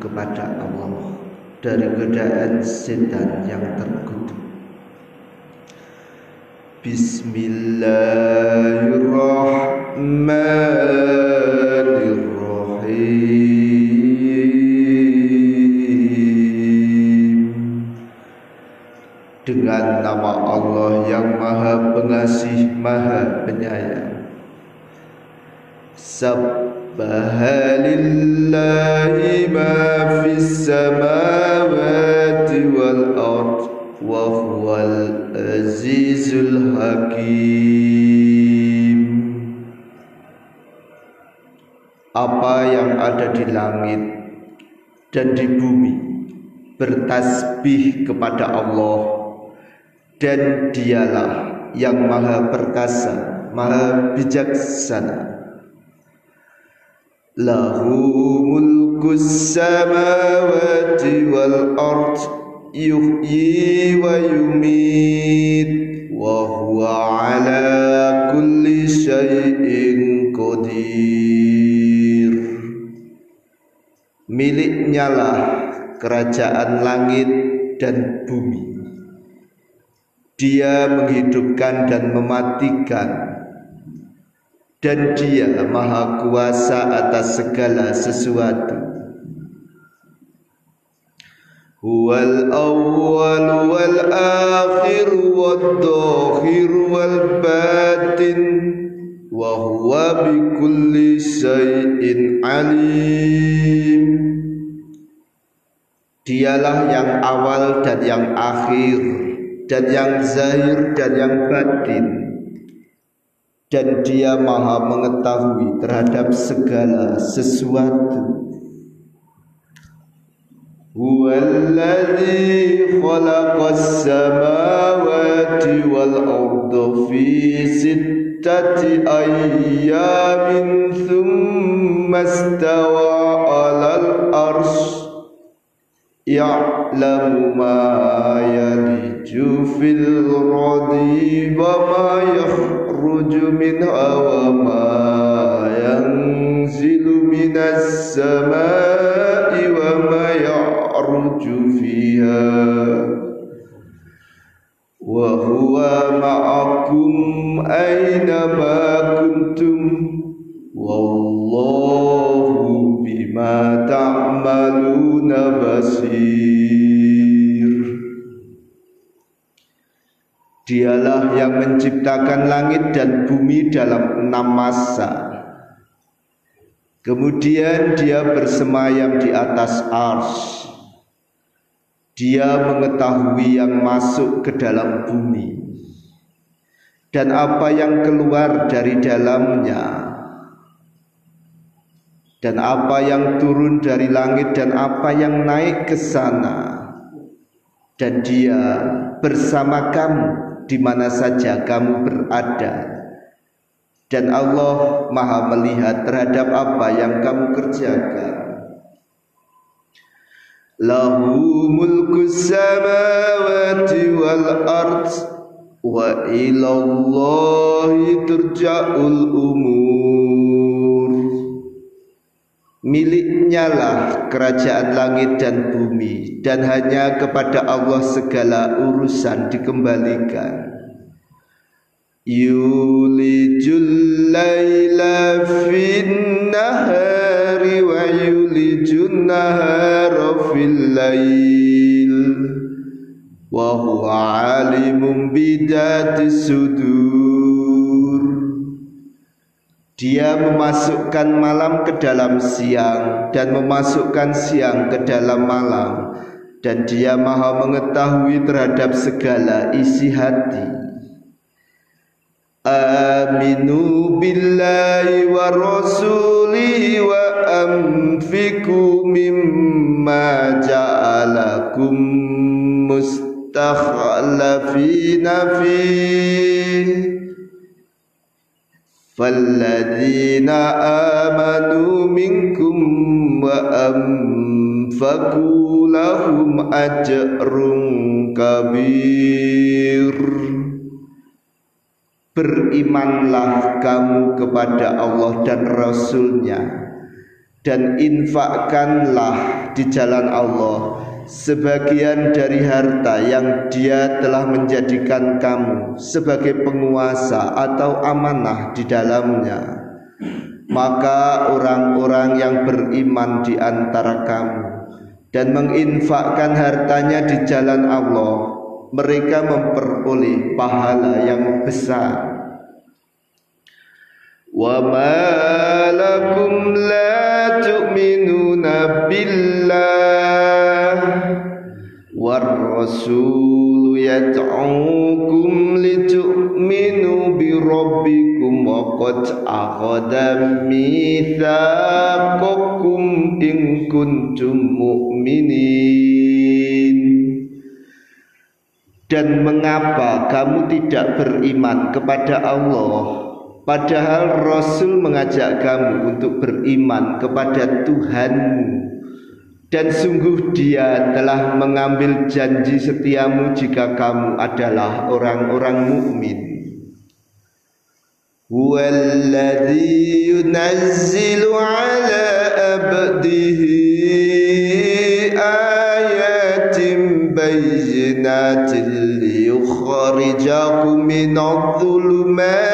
kepada Allah dari godaan setan yang terkutuk. Bismillahirrahmanirrahim Dengan nama Allah yang maha pengasih maha penyayang. Sabbahalillahi ma fis samawati wal ard wa huwal azizul hakim. Apa yang ada di langit dan di bumi bertasbih kepada Allah dan dialah yang maha perkasa, maha bijaksana. Lahu mulkus samawati wal ard yuhyi wa yumit wa huwa ala kulli syai'in qadir Miliknya lah kerajaan langit dan bumi Dia menghidupkan dan mematikan. Dan dia maha kuasa atas segala sesuatu. Huwal awwal wal akhir wal dhahir wal batin. Wa huwa bi kulli syai'in alim. Dialah yang awal dan yang akhir dan yang zahir dan yang batin. Dan dia maha mengetahui terhadap segala sesuatu. Huwallazi khalaqas samawati wal arda fi sittati ayyamin thumma istawa 'alal arsy ya'lamu ma yaliju fil radi wa ma yakhruju minha wa ma yanzilu minas samai wa ma ya'ruju fiha wa huwa ma'akum aina ma kuntum wallahu bima ta'maluna basir Dialah yang menciptakan langit dan bumi dalam enam masa. Kemudian dia bersemayam di atas ars. Dia mengetahui yang masuk ke dalam bumi Dan apa yang keluar dari dalamnya dan apa yang turun dari langit dan apa yang naik ke sana. Dan dia bersama kamu di mana saja kamu berada. Dan Allah maha melihat terhadap apa yang kamu kerjakan. Lahu mulku samawati wal ard wa ilallahi turja'ul umur Miliknya lah kerajaan langit dan bumi dan hanya kepada Allah segala urusan dikembalikan. Yulijul laila fin nahari wa yulijun nahara fil lail wa huwa alimun bidati sudur dia memasukkan malam ke dalam siang dan memasukkan siang ke dalam malam dan dia maha mengetahui terhadap segala isi hati. Aminu billahi wa rasulihi wa anfiku mimma ja'alakum mustakhlafina fihi فالذين آمنوا منكم وأنفقوا fakulahum ajrun kabir Berimanlah kamu kepada Allah dan Rasulnya Dan infakkanlah di jalan Allah Sebagian dari harta yang dia telah menjadikan kamu Sebagai penguasa atau amanah di dalamnya. Maka orang-orang yang beriman di antara kamu dan menginfakkan hartanya di jalan Allah mereka memperoleh pahala yang besar. Ma lakum la tu'minuna billah litu'minu bi rabbikum wa qad akhadha mitsaqakum in kuntum mu'minin. Dan mengapa kamu tidak beriman kepada Allah? Padahal Rasul mengajak kamu untuk beriman kepada Tuhanmu dan sungguh dia telah mengambil janji setiamu jika kamu adalah orang-orang mukmin. Huwallazi yunazzilu ala abdihi ayatin bayyinatin liyukhrijakum minadh-dhulumati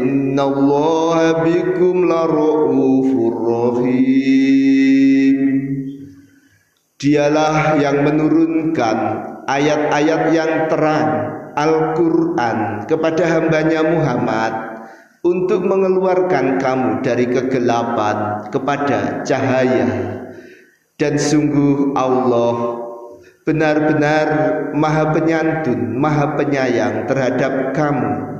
inna allaha bikum lara'ufur rahim. Dialah yang menurunkan ayat-ayat yang terang Al-Quran kepada hambanya Muhammad untuk mengeluarkan kamu dari kegelapan kepada cahaya. Dan sungguh Allah benar-benar maha penyantun maha penyayang terhadap kamu.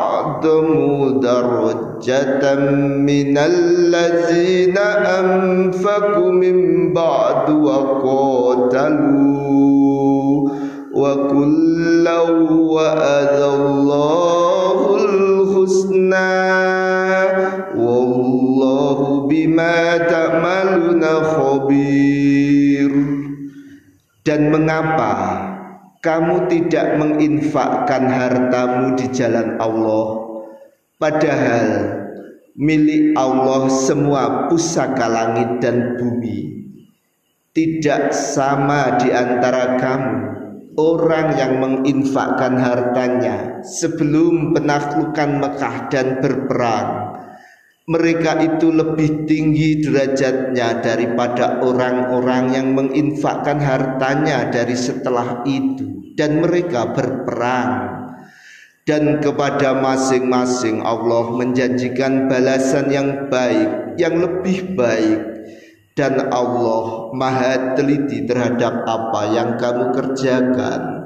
darajatan minal ladzina anfaqu min ba'du wa qatalu. Wa kullu wa'adallahu al-husna wallahu bima ta'maluna khabir. Dan mengapa kamu tidak menginfakkan hartamu di jalan Allah padahal milik Allah semua pusaka langit dan bumi tidak sama di antara kamu. Orang yang menginfakkan hartanya sebelum penaklukan Mekah dan berperang mereka itu lebih tinggi derajatnya daripada orang-orang yang menginfakkan hartanya dari setelah itu. Dan mereka berperang dan kepada masing-masing Allah menjanjikan balasan yang baik yang lebih baik. Dan Allah maha teliti terhadap apa yang kamu kerjakan